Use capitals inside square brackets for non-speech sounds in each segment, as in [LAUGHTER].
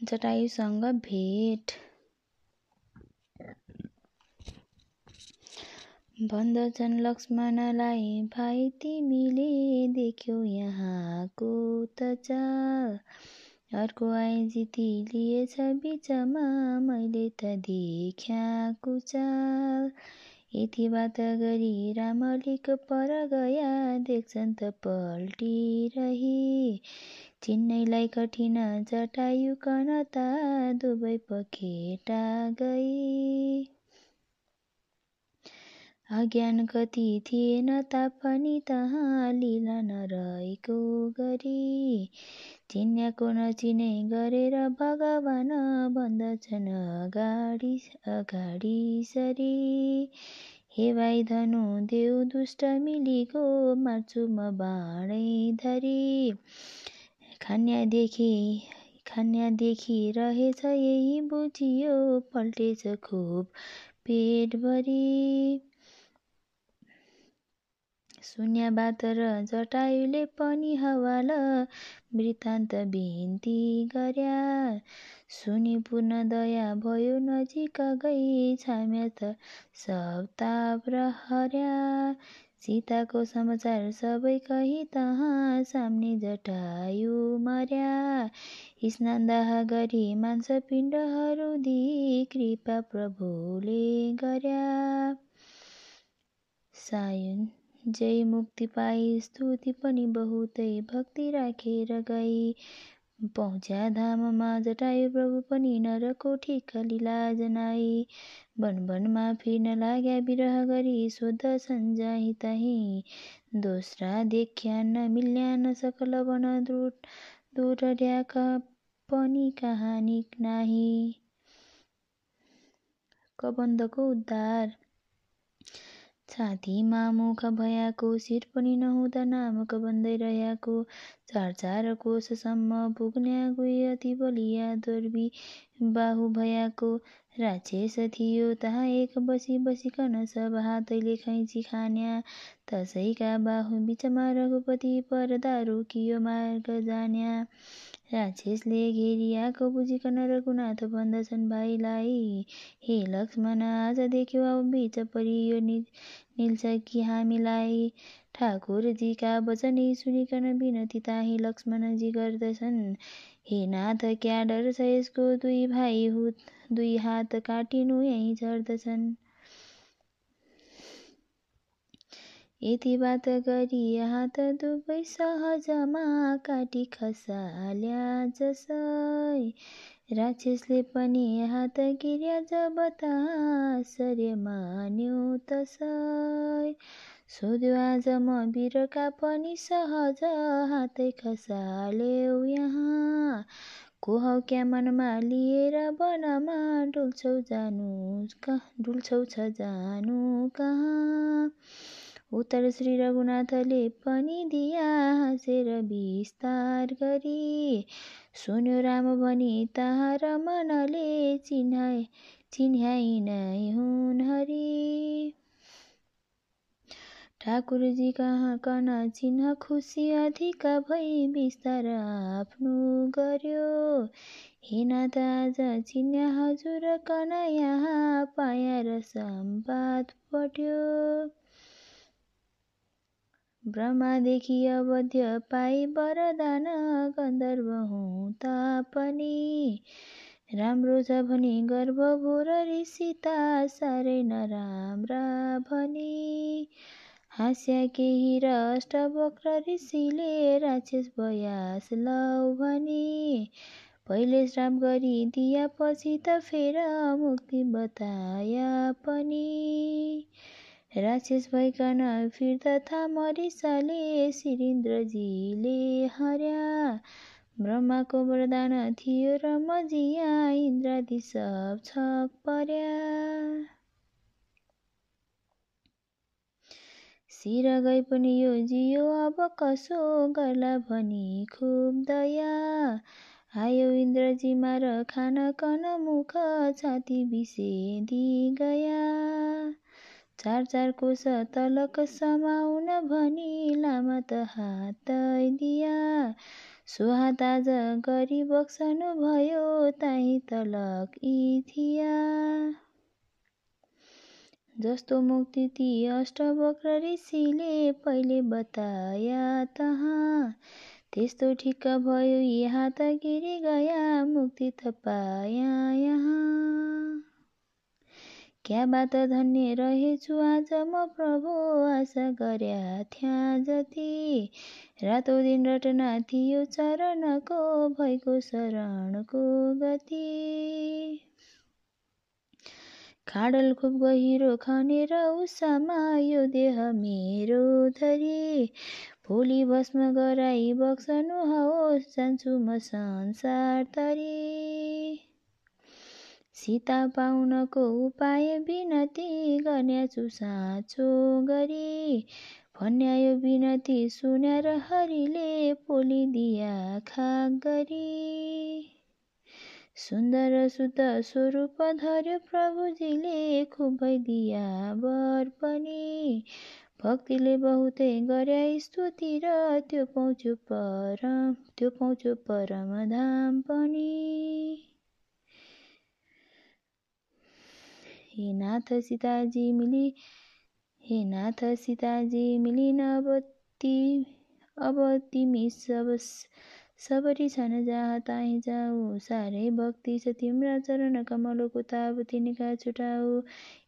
जटायुसँग भेट। भन्दछन् लक्ष्मणलाई भाइ तिमीले देख्यौ यहाँको त चाल अर्को जिती लिएछ बिचमा मैले त देख्याको चाल। यति बात गरी राम अलिक पर गया देख्छन् त पल्टिरही। चिन्नैलाई कठिन जटायुकन ता दुवै पखेटा गई अज्ञान कति थिएन तापनि तहाँ लीला नरहेको गरी। चिन्याको नचिने गरेर भगवान भन्दछन् अगाडि अगाडि सरी। हे भाइ धनु देउ दुष्ट मिलीको मार्छु म बाँडै धरी। खान्यादेखि खान्यादेखि रहेछ यही बुझियो। पल्टेछ खुब पेटभरि। सुन्या बात र जटायुले पनि हवाल वृत्तान्त बिन्ती गर्या। सुनि पूर्ण दया भयो नजिक गई छाम्या त सब ताप र हर्या सीताको समाचार सबै कही तहाँ सामने जटायु मर्या। स्नान दाह गरी मांस पिण्डहरू दिई कृपा प्रभुले गर्या। सायन जय मुक्ति पाई स्तुति पनि बहुतै भक्ति राखेर गई। पहुँच्या धाममा जटायु प्रभु पनि नरको ठिक लीला जनाई। वनमा फिर्न लाग्या विरह गरी सोध्छन् जाही ताही। दोस्रा देख्यान मिल्यान सकल वन दुर्याक पनि कहानी नाही। कबन्धको उद्धार छातीमा मुख भयाको शिर पनि नहुँदा नाम कबन्दै रहेको चार चार कोषसम्म पुग्ने गुई अति बलिया दुर्बी बाहु भयाको राक्षस थियो। तहाँ एक बसी बसिकन सब हातैले खैँची खान्या। तसैका बाहु बिचमा रघुपति परदा रोकियो मार्ग जान्या। राक्षसले घेरियाको बुझिकन रघुनाथ भन्दछन् भाइलाई। हे लक्ष्मण आज देख्यो अब बिच परियो निल्छ कि हामीलाई? ठाकुरजीका वचन सुनिकन विनती ताही लक्ष्मणजी गर्दछन्। हे नाथ क्या डर छ यसको दुई भाइ दुई हात काटिनु यहीँ झर्दछन्। यति बात गरी हात दुवै सहजमा काटी खसाल्या जसै। राक्षसले पनि हात गिर्या जब सर्य मान्यो तसै। सोध्यो आज म वीरका पनि सहज हातै खसाल्यौ यहाँ। को हौ क्या मनमा लिएर वनमा डुल्छौ जानु डुल्छौ छ जानु कहाँ? उत्तर श्री रघुनाथले पनि दिया हाँसेर विस्तार गरी। सुन्यो राम भनी ताहा रमनले चिन्हाए चिन्ह्याइ नै हुन् हरि। ठाकुरजी कहाँ कन चिन्ह खुसी अधिक भई विस्तार आफ्नो गर्यो। हे नाथ आज चिन्ह हजुर कन यहाँ पाया र सम्पाद पट्यो ब्रह्मादेखि अवध्य पाई वरदान गन्धर्व हुँ तापनि। राम्रो छ भनी भोर ऋषिता साह्रै नराम्रा भनी हाँस्या केही र अष्टवक्र ऋषिले राक्षस बयास लौ भनी पहिले श्राप गरी दिया पछि त फेर मुक्ति बताया पनि। राक्षस भइकन फिर्दथा मरिसले। शिरीन्द्रजीले हर्या। ब्रह्माको वरदान थियो र मजिया इन्द्रादि सब छक पर्या। शिर गए पनि यो जियो अब कसो गर्ला भनी खुब दया। आयो इन्द्रजी र खान कन मुख छाती बिसेदी गया चार चार कोष तलक समाउन भनी लामा त हात दिया। सुहात आज गरी बक्सनु भयो ताही तलक इथिया। जस्तो मुक्ति ती अष्टवक्र ऋषिले पहिले बताया तहाँ। त्यस्तो ठिक्क भयो यहाँ त गिरी गया मुक्ति त पाया यहाँ। क्या बात धन्य रहेछु आज म प्रभु आशा गर्या थ्या जति। रातो दिन रटना थियो चरणको भएको शरणको गति। खाडल खुब गहिरो खनेर उसामा यो देह मेरो धरी। भोलि भस्म गराई बक्सनु होस् जान्छु म संसार तरी। सीता पाउनको उपाय बिनती गर्नेछु साँचो गरी। भन्यायो बिनती सुनेर हरिले पोलिदिया खाग गरी सुन्दर शुद्ध स्वरूप धर्यो प्रभुजीले खुबै दिया वर पनि। भक्तिले बहुतै गरे स्तुति र त्यो पाउँछु परम त्यो पाउँछु परम धाम पनि। हे नाथ सीताजी मिली हे नाथ सीताजी मिलिन अब ती अब तिमी सब सबरी छन् जहाँ ताहीँ जाऊ। साह्रै भक्ति छ तिम्रा चरण कमलको ताब तिनका छुटाऊ।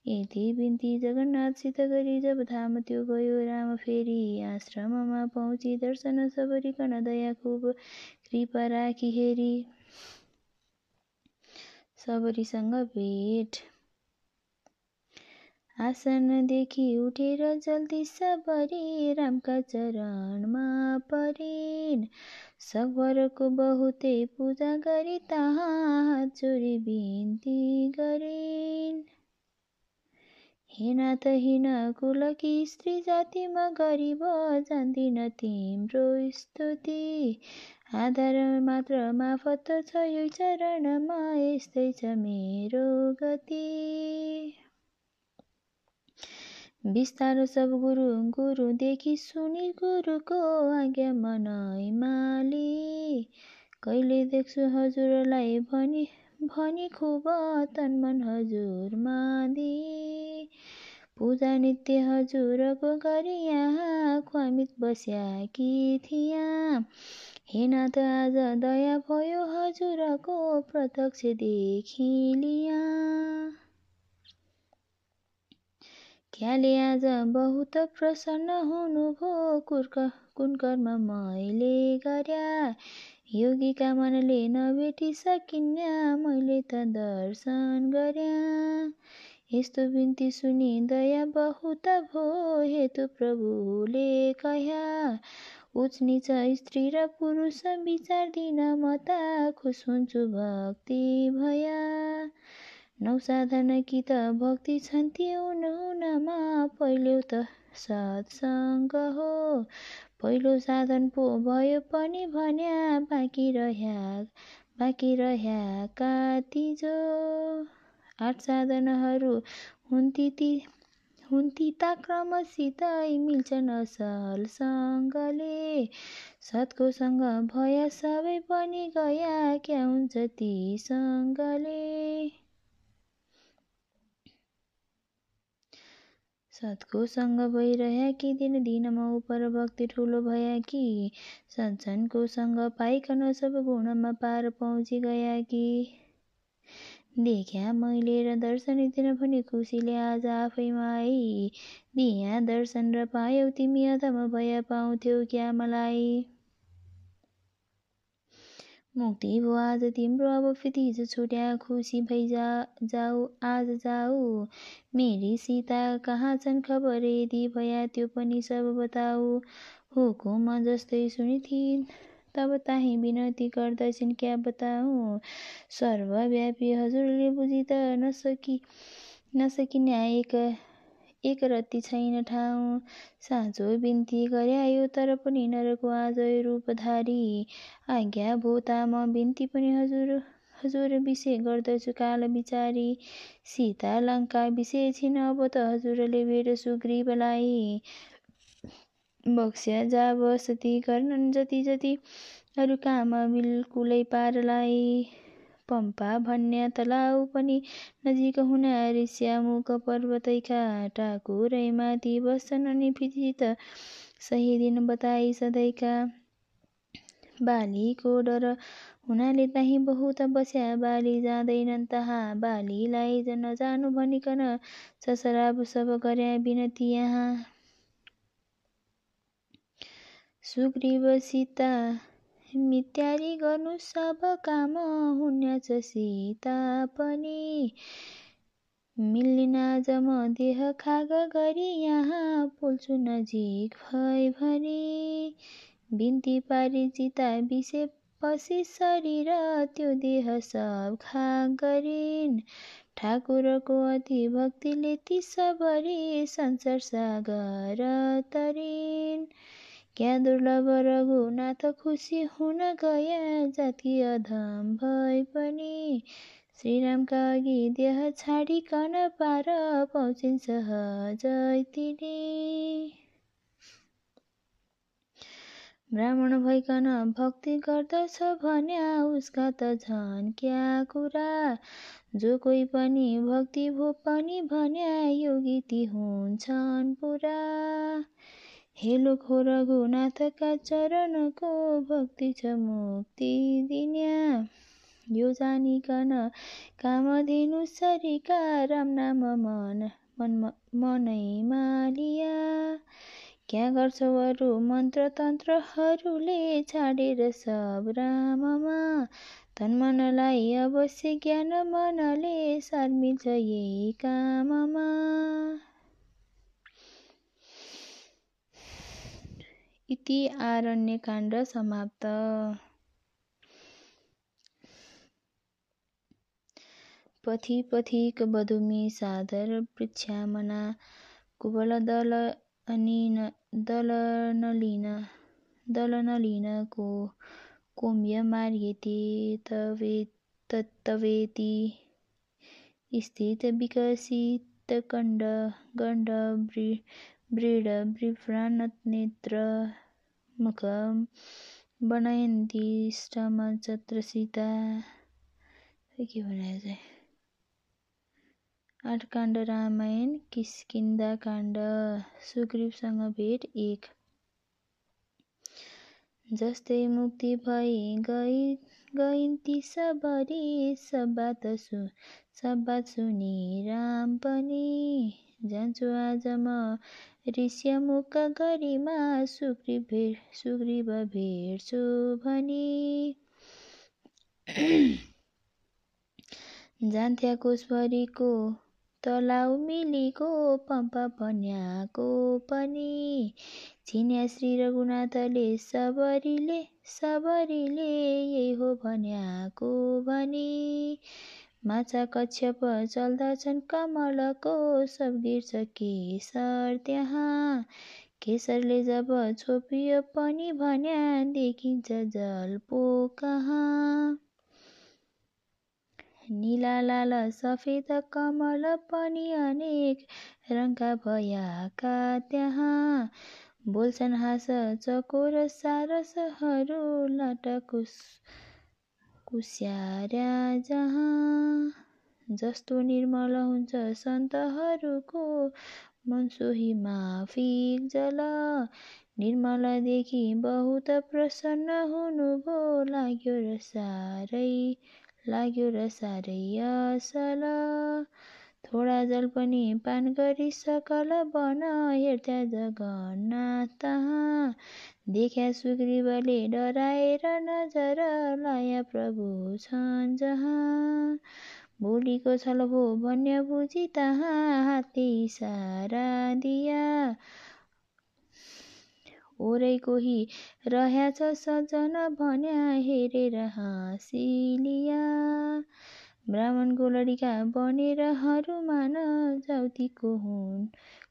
यति बिन्ती जगन्नाथसित गरी जब धाम त्यो गयो राम फेरि आश्रममा पहुँची। दर्शन सबरिकन दया खुब कृपा राखी हेरी। सबरीसँग भेट आसनदेखि उठेर जल्दी सबरी रामका चरणमा परिन्। सकभरको बहुतै पूजा गरी तहाँ जोडी बिन्ती गरिन्। हिनाथ हिन कुलकी स्त्री जातिमा गरिब जान्दिन तिम्रो स्तुति। आधार मात्र माफत छ यो चरणमा यस्तै छ मेरो गति। बिस्तारो सब गुरु गुरुदेखि सुनि गुरुको आज्ञा मनै माली। कहिले देख्छु हजुरलाई भनी भनी खुब तनमन हजुरमा दिई पूजा नित्य हजुरको गरी यहाँ ख्वामित बस्या कि थिया। हे नाथ आज दया भयो हजुरको प्रत्यक्ष देखि लिया। क्याले आज बहुत प्रसन्न हुनुभयो कुन कर्म मैले गर्या? योगीका मनले नभेटी सकिन्या मैले त दर्शन गर्या। यस्तो बिन्ती सुनि दया बहुत भो हेतु प्रभुले कह्या। उच निच स्त्री र पुरुष विचार दिन म त खुस हुन्छु भक्ति भया। नौ साधन कि त भक्ति छन् हुन हुनमा पहिलो त सत्सङ्ग हो। पहिलो साधन पो भयो पनि भन्या बाँकी रह्या बाँकी रह्याका तिजो आठ साधनहरू हुन् ती हुन् ता क्रमसितै मिल्छन् असलसँगले। सतको सँग भया सबै पनि गया क्या हुन्छ ती सँगले सत्कोसँग भइरह्या कि दिन दिनमा उपर भक्ति ठुलो भया कि सज्जनको सँग पाइकन सब गुणमा पार पहुँची गया कि? देख्या मैले र दर्शन दिन भने खुसीले आज आफैमा आई। दिया दर्शन र पायौ तिमी अथवा भया पाउँथ्यौ क्या मलाई? मुक्ति भो आज तिम्रो अब फितिज छुट्या खुसी भई जा जाऊ आज जाऊ। मेरी सीता कहाँ छन् खबर? यदि भया त्यो पनि सब बताऊ। हुकुम जस्तै सुनिथिन् तब ताही विनती गर्दछन् क्या बताऊ? सर्वव्यापी हजुरले बुझि त नसकी नसकिने एक एक रत्ती छैन ठाउँ। साँचो बिन्ती गर्यायो तर पनि नरको आज रूपधारी। आज्ञा भोता म बिन्ती पनि हजुर हजुर विषय गर्दछु काल बिचारी। सीता लङ्का विषय छिन अब त हजुरले भेट सुग्रीवलाई। बक्स्या जा बसती गर्नन् जति जति अरू काम बिल्कुलै पारलाई। पम्पा भन्ने तलाउ पनि नजिक हुन ऋष्यामुख पर्वतैका टाकुरैमाथि बस्छन् अनि फिजित सही दिन बताई सधैँका। बालीको डर हुनाले त्यहीँ बहुत बस्या बाली जाँदैनन् तहाँ बालीलाई नजानु भनिकन ससराब सब गर्या बिनती यहाँ। सुग्रीव सीता मित्यारी गर्नु सब काम हुन्याछ सीता पनि। मिल्लिन म देह खाग गरी यहाँ पुल्छु नजिक भई भनी बिन्ती पारी चिता पछि शरीर त्यो देह सब खाग गरिन्। ठाकुरको अति भक्तिले ती सबरी संसार सागर तरिन्। क्या दुर्लभ रघुनाथ खुसी हुन गया? जाति अधम भए पनि श्रीरामका अघि देह छाडिकन पार पाउँछिन् सहजै तिनी। ब्राह्मण भइकन भक्ति गर्दछ भन्या उसका त झन् क्या कुरा? जो कोही पनि भक्ति भो पनि भन्या योगी ती हुन्छन् पुरा। हे लोक हो रघुनाथका चरणको भक्ति छ मुक्ति दिन्या। यो जानिकन कामधेनु सरिका राम नाम मन मनैमा लिया क्या गर्छौ अरू मन्त्र तन्त्रहरूले छाडेर सब राममा? तन मनलाई अवश्य ज्ञान मनले सार मिल्छ यही काममा। इति आरण्यकाण्ड समाप्त। पथि बधुमी सादर दल अनिन दलनलिन दलनलिनको कोम्य मार्गेति तवे तत्तवेति स्थित विकसित गण्ड वृड बिभ्राणनेत्र मुख बनयन्ती सीता के भनेको चाहिँ आठ काण्ड रामायण किस्किन्दा काण्ड सुग्रीवसँग भेट एक। जस्तै मुक्ति भई गई गइन्ती सबरी सब बात सु सब बात सुनि राम पनि जान्छु आज म ऋष्यमुख गरिमा भेट सुग्रीव भेट्छु भनी जान्थ्या कोषभरिको तलाउ मिलीको पम्पा पन्याको पनि। चिन्या श्री रघुनाथले सबरीले सबरीले यही हो भन्याको भनी। माछा कच्छप चल्दछन् कमलको सब गिर्छ केसर त्यहाँ। केसरले जब छोपियो पनि भन्या देखिन्छ जल पो कहाँ। निला लाल सफेद कमल पनि अनेक रङका भयाका त्यहाँ। बोल्छन् हाँस चकोर सारसहरू लाटकुस कुस्यार्या जहाँ जस्तो निर्मल हुन्छ सन्तहरूको मन सोही माफिक जल। निर्मलदेखि बहुत प्रसन्न हुनुभयो लाग्यो र साह्रै लाग्यो र साह्रै असल। थोडा जल पनि पान गरी सकल बन हेर्दा जगन्नाथ। देख्या सुग्रीवले डराएर नजर लाया प्रभु छन् जहाँ। भोलिको छल भो भन्य बुझी तहाँ हातले इसारा दिया। ओरै कोही रहेछ सजन भन्या हेरेर हाँसिलिया। ब्राह्मणको लडिका बनेर हरुमान जाउतीको हुन्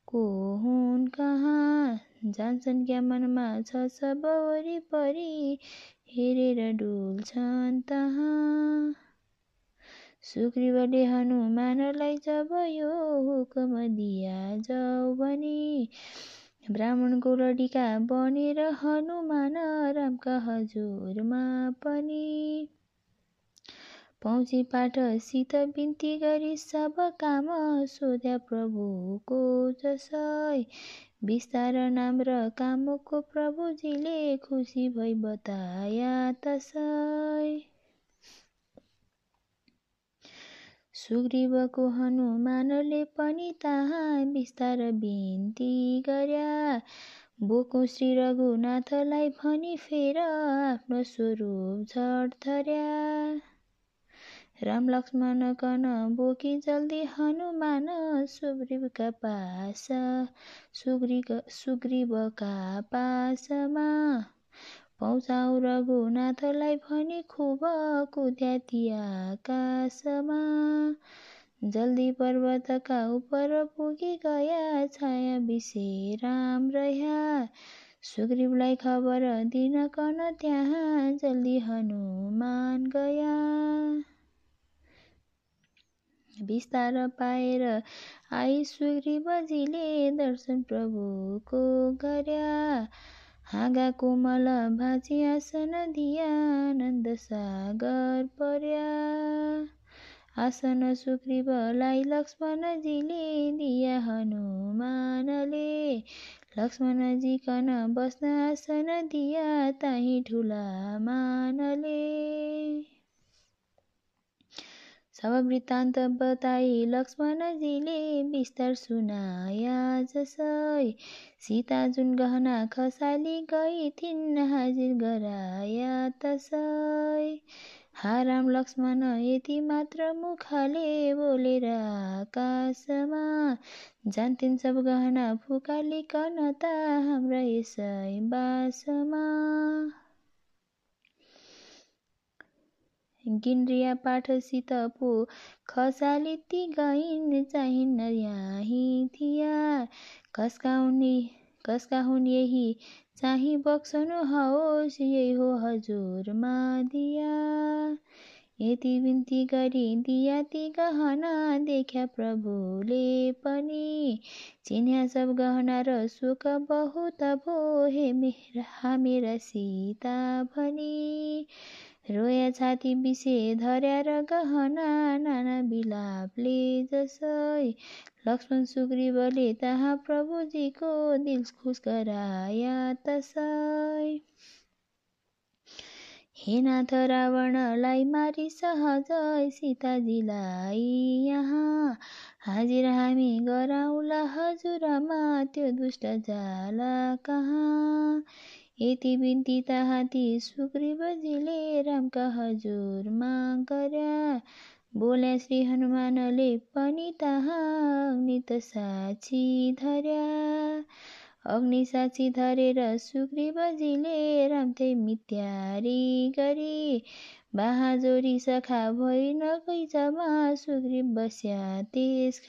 को हुन् कहाँ? जान्छन् क्या मनमा छ सब वरिपरि हेरेर डुल्छन् तहाँ। सुग्रीवले हनुमानलाई जब यो हुकुम दिया जाऊ भनी ब्राह्मणको लडिका बनेर हनुमान रामका हजुरमा पनि पहुँची पाठसित बिन्ती गरी सब काम सोध्या प्रभुको जसै। विस्तार नाम र कामको प्रभुजीले खुसी भई बताया तसै सुग्रीवको हनुमानले पनि तहाँ विस्तार बिन्ती गर्या। बोको श्री रघुनाथलाई भनी फेर आफ्नो स्वरूप झट धर्या राम लक्ष्मण कन बोकी जल्दी हनुमान सुग्रीवका पास सुग्रीवका पासमा। पौचाउ रघुनाथलाई भनी खुब कुद्या आकाशमा जल्दी पर्वतका उपर पुगी गया छाया राम रह्या। सुग्रीवलाई खबर दिन कन त्यहाँ जल्दी हनुमान गया विस्तार पाएर आई सुग्रीवजीले दर्शन प्रभुको गर्या। हाँगा कोमल भाजी आसन दिया आनन्द सागर पर्या। आसन सुग्रीवलाई लक्ष्मणजीले दिया हनुमानले। लक्ष्मणजी कन बस्न आसन दिया ताही ठुला मानले। सब वृत्तान्त बताई लक्ष्मणजीले विस्तार सुनाया जसै सीता जुन गहना खसाली गई थिइन् हाजिर गराया तसै। हाराम लक्ष्मण यति मात्र मुखले बोलेर आकाशमा जान्थिन् सब गहना फुकालिकन त हाम्रा यसै बासमा। गिन्ड्रिया पाठसित पो खसाली ती गइन् चाहिन् यही थिया कसका हुन् कसका हुन् यही? चाहिँ बक्सनु होस् यही हो हजुरमा दिया यति बिन्ती गरी दिया ती गहना देख्या प्रभुले पनि। चिन्या सब गहना र सुख बहुत भो हे मेरा मेरा सीता भनी। रोया छाती बिसे धर्या र गहना नाना बिलापले जसै। लक्ष्मण सुग्रीवले तहाँ प्रभुजीको दिल खुस गराया तसै। हे नाथ रावणलाई मारी सहजै सीताजीलाई यहाँ। हाजिर हामी गराउला हजुरमा त्यो दुष्ट जाला कहाँ? यति बिन्ती ताहाती सुग्रीवजीले रामका हजुरमा गर्या बोल्या श्री हनुमानले पनि तहाँ अग्नि त साक्षी धर्या अग्नि साक्षी धरेर सुग्रीवजीले रामथे मित्यारी गरी। बाहाजोरी सखा भई नगैजमा सुग्रीव बस्या त्यस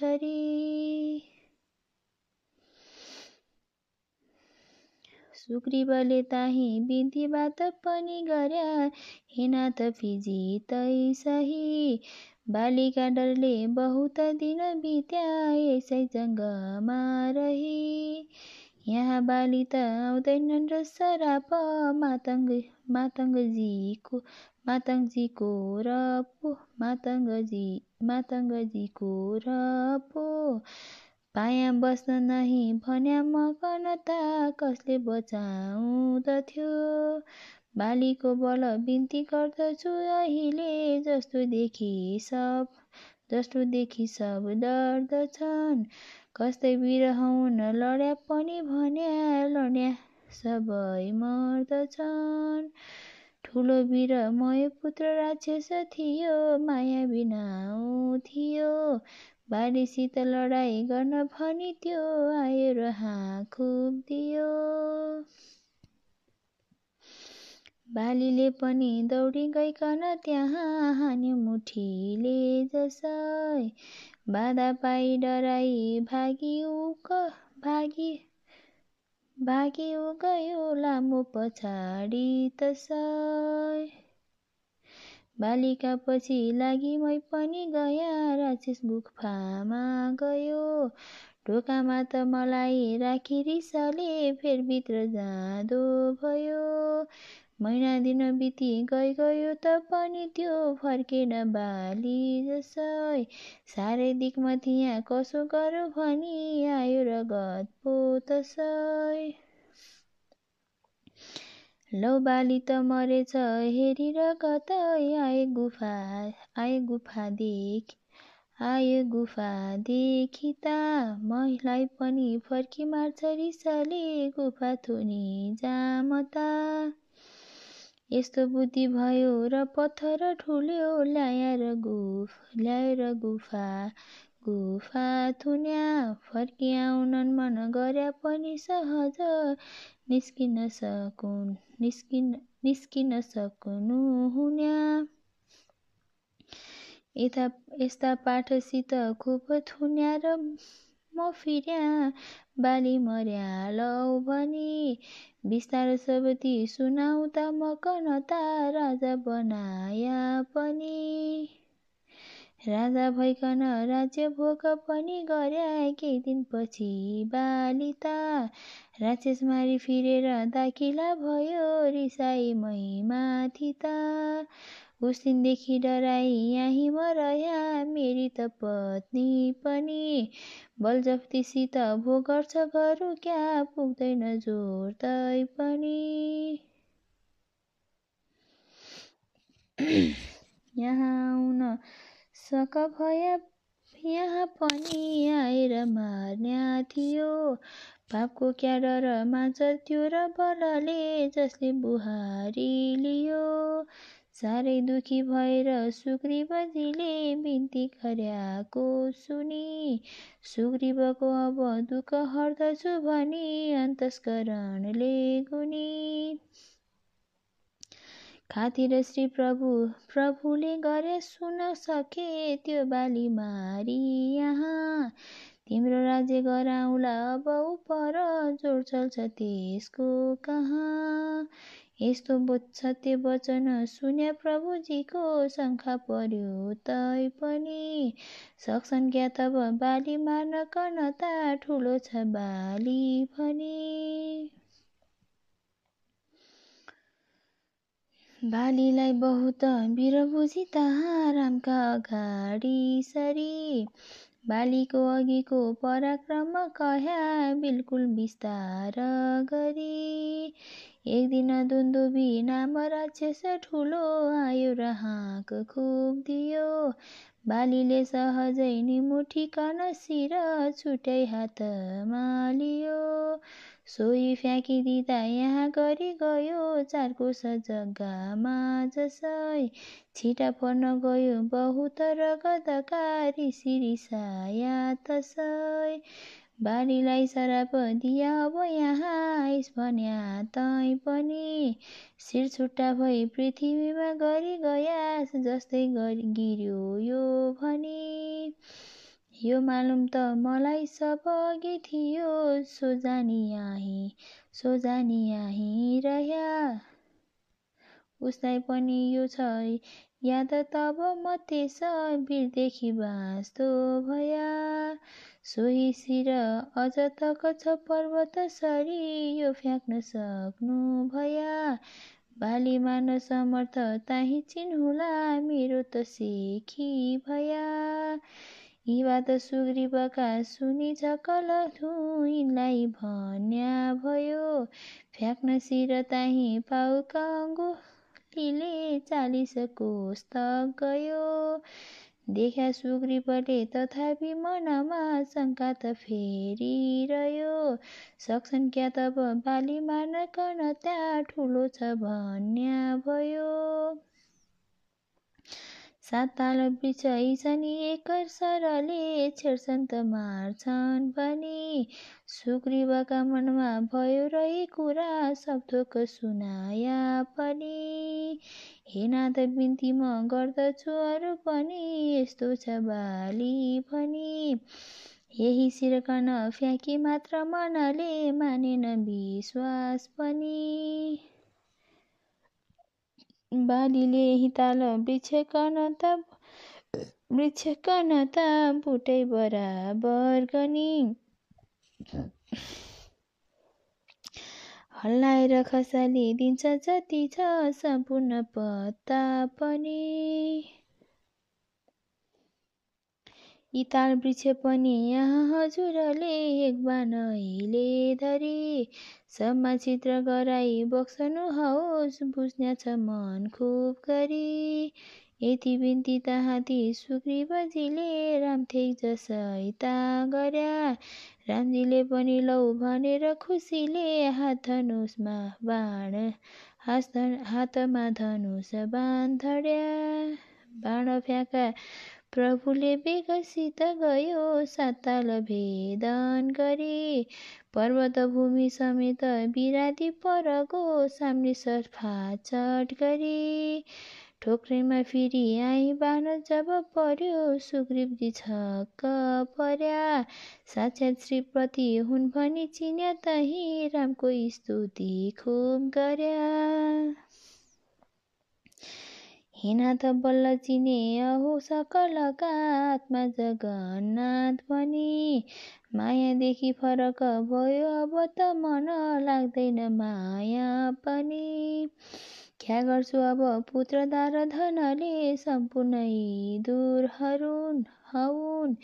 सुग्रीवले ताही विधि बात पनि गर्या हिनाथ फिजी तै सही। बालिका डरले बहुत दिन बित्या यसै जङ्गमा रही। यहाँ बाली त आउँदैनन् र सराप मातङ्ग मातङ्गजीको मातङ्गजीको र पो मातङ्गजी मातङ्गजीको र पो पाया बस्न नही भन्या मगनता कसले बचाउँदथ्यो? बालीको बल बिन्ती गर्दछु अहिले जस्तो देखि सब जस्तो देखि सब डर्दछन्। कस्तै बिरहन लड्या पनि भन्या लड्या सबै मर्दछन्। ठुलो वीर मय पुत्र राक्षस थियो माया बिनाउ थियो। बालीसित लडाइँ गर्न भनी त्यो आयो र खुब दियो बालीले पनि दौडी गइकन त्यहाँ हान्यो मुठीले जसै। बाधा पाइ डराई भागी उक भागी भागी गयो लामो पछाडि तसै। बालिका पछि लागि मै पनि गया। राक्षस गुफामा गयो। ढोकामा त मलाई राखी रिसले फेरभित्र जाँदो भयो। महिना दिन बिति गइ गयो त पनि त्यो फर्केन बाली जसै। साह्रै दिकमा थिएँ कसो गरौँ भनी आयो रगत पो तसै। लौ बाली त मरेछ हेरेर कतै आए गुफा आए गुफा देख आयो गुफा देखिता मलाई पनि फर्की मार्छ रिसले गुफा थुनी जामता यस्तो बुद्धि भयो र पत्थर ठुल्यो ल्याएर गुफ ल्याएर गुफा गुफा थुन्या आउन मन गर्या पनि सहज। निस्किन सकुन् निस्किन निस्किन सक्नु हुन्या। यता यस्ता पाठसित खुब थुन्या र म फिर्या। बाली मर्या लौ भनी बिस्तार सबती सुनाउँदा म कनता राजा बनाया पनि। राजा भइकन राज्य भोग पनि गर्या केही दिनपछि बालिता। राक्षस मारी फिरेर दाखिला भयो रिसाई मै माथि त उस दिनदेखि डराई यहीँ म रह्या मेरी त पत्नी पनि। बलजफ्तीसित भो गर्छ गरौँ क्या पुग्दैन जोर तै पनि। [CLEARS THROAT] यहाँ आउन सक भया यहाँ पनि आएर मार्न्या थियो पापको क्या डर मान्छ त्यो र बलले जसले बुहारी लियो। साह्रै दुखी भएर सुग्रीवजीले बिन्ती गर्याको सुनि। सुग्रीवको अब दुःख हर्दछु भनी अन्तस्करणले गुनी। खातिर श्री प्रभु प्रभुले गरे सुन सके त्यो बाली मारी यहाँ। तिम्रो राज्य गराउँला अब उपर जोड चल्छ त्यसको कहाँ। यस्तो सत्य वचन सुन्या प्रभुजीको शङ्का पर्यो तै पनि सक्छन् क्या तब बाली मार्न कनता ठुलो छ बाली भनी। बालीलाई बहुत वीर बुझी रामका अगाडि सरी। बालीको अघिको पराक्रम कह्या बिल्कुल विस्तार गरी। एक दिन दुन्दुबी नाम राक्षस ठुलो आयो र हाँक खुब दियो। बालीले सहजै निमुठिकन शिर छुट्याइ हातमा लियो। सोही फ्याँकिदिँदा यहाँ गरी गयो चारको जग्गामा जसै। छिटा पर्न गयो बहुत रगतका रिसी रिसाया तसै। बारीलाई सराप दिया अब यहाँ आइस भन्या तै पनि। शिर छुट्टा भई पृथ्वीमा गरी गयास जस्तै गरी गिर्यो यो भनी। यो मालुम त मलाई सब थियो। सोजानी यहीँ सोजानी यहीँ रह्या। उसलाई पनि यो छ याद तब म त्यस वीरदेखि बाँच्दो भया। सोही शिर अझ तक छ पर्वत सरी यो फ्याँक्न सक्नु भया। बाली मार्न समर्थ ताही चिन्हुला मेरो त सेखी भया। यी बात सुग्रीवका सुनि झकल यिनलाई भन्या भयो फ्याँक्न शिर ताही पाउका अङ्गुलीले चालिस कोष तक गयो देख्या सुग्रीवले तथापि मनमा शङ्का त फेरिरह्यो सक्छन् क्या तब बाली मार्न कन त्यहाँ ठुलो छ भन्या भयो सात ताल वृक्ष छन् एक सरले छेड्छन् त मार्छन् पनि। सुग्रीवका मनमा भयो रही कुरा सब थोक सुनाया पनि। हे नाथ बिन्ती म गर्दछु अरू पनि यस्तो छ बाली भनी। यही सिर्कन फ्याँकी मात्र मनले मानेन विश्वास पनि। बालीले हिताल वृक्षकन त वृक्षकन त बुटै बराबर गनी। हल्लाएर खसाली दिन्छ जति छ सम्पूर्ण पत्ता पनि। इताल वृक्ष पनि यहाँ हजुरले एक बानैले धरी। सबमा चित्र गराई बक्सनुहोस् बुझ्ने छ मन खुब गरी। यति बिन्ती ती सुग्रीवजीले रामथेक जसैता गर्या रामजीले पनि लौ भनेर खुसीले हात धनुषमा बाण हातमा धनुष बाण धड्या बाण फ्याँका प्रभुले विकसित गयो साताल भेदन गरी। पर्वत भूमि समेत बिरादी परगो सामने सर्फा चट गरी। ठोक्रेमा फेरि आई बान जब पर्यो सुग्रीवजी छक्क पर्या। साक्षात् श्रीपति हुन् भनी चिन्या तही रामको स्तुति खुब गर्या। हिना त बल्ल चिने अहो सकलका आत्मा जगन्नाथ पनि मायादेखि फरक भयो अब त मन लाग्दैन माया पनि। क्या गर्छु अब? पुत्रदार धनले सम्पूर्ण दूर हरुन् हौन्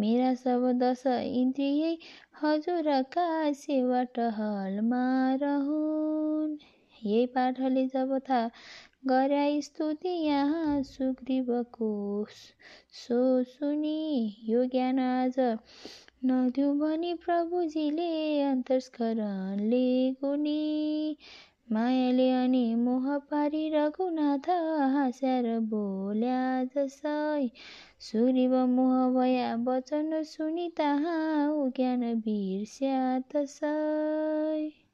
मेरा सब दश इन्द्रिय हजुरका सेवा टहलमा रहन्। यही पाठले जब थाहा गर्या स्तुति यहाँ सुग्रीवको सो सुनि यो ज्ञान आज नदिउ भनी प्रभुजीले अन्तस्करणले गुनी। मायाले अनि मोह पारी रघुनाथ हाँस्याएर बोल्या जसै सुग्रीव मोह भया वचन सुनि तहाँ ज्ञान बिर्स्या तसै।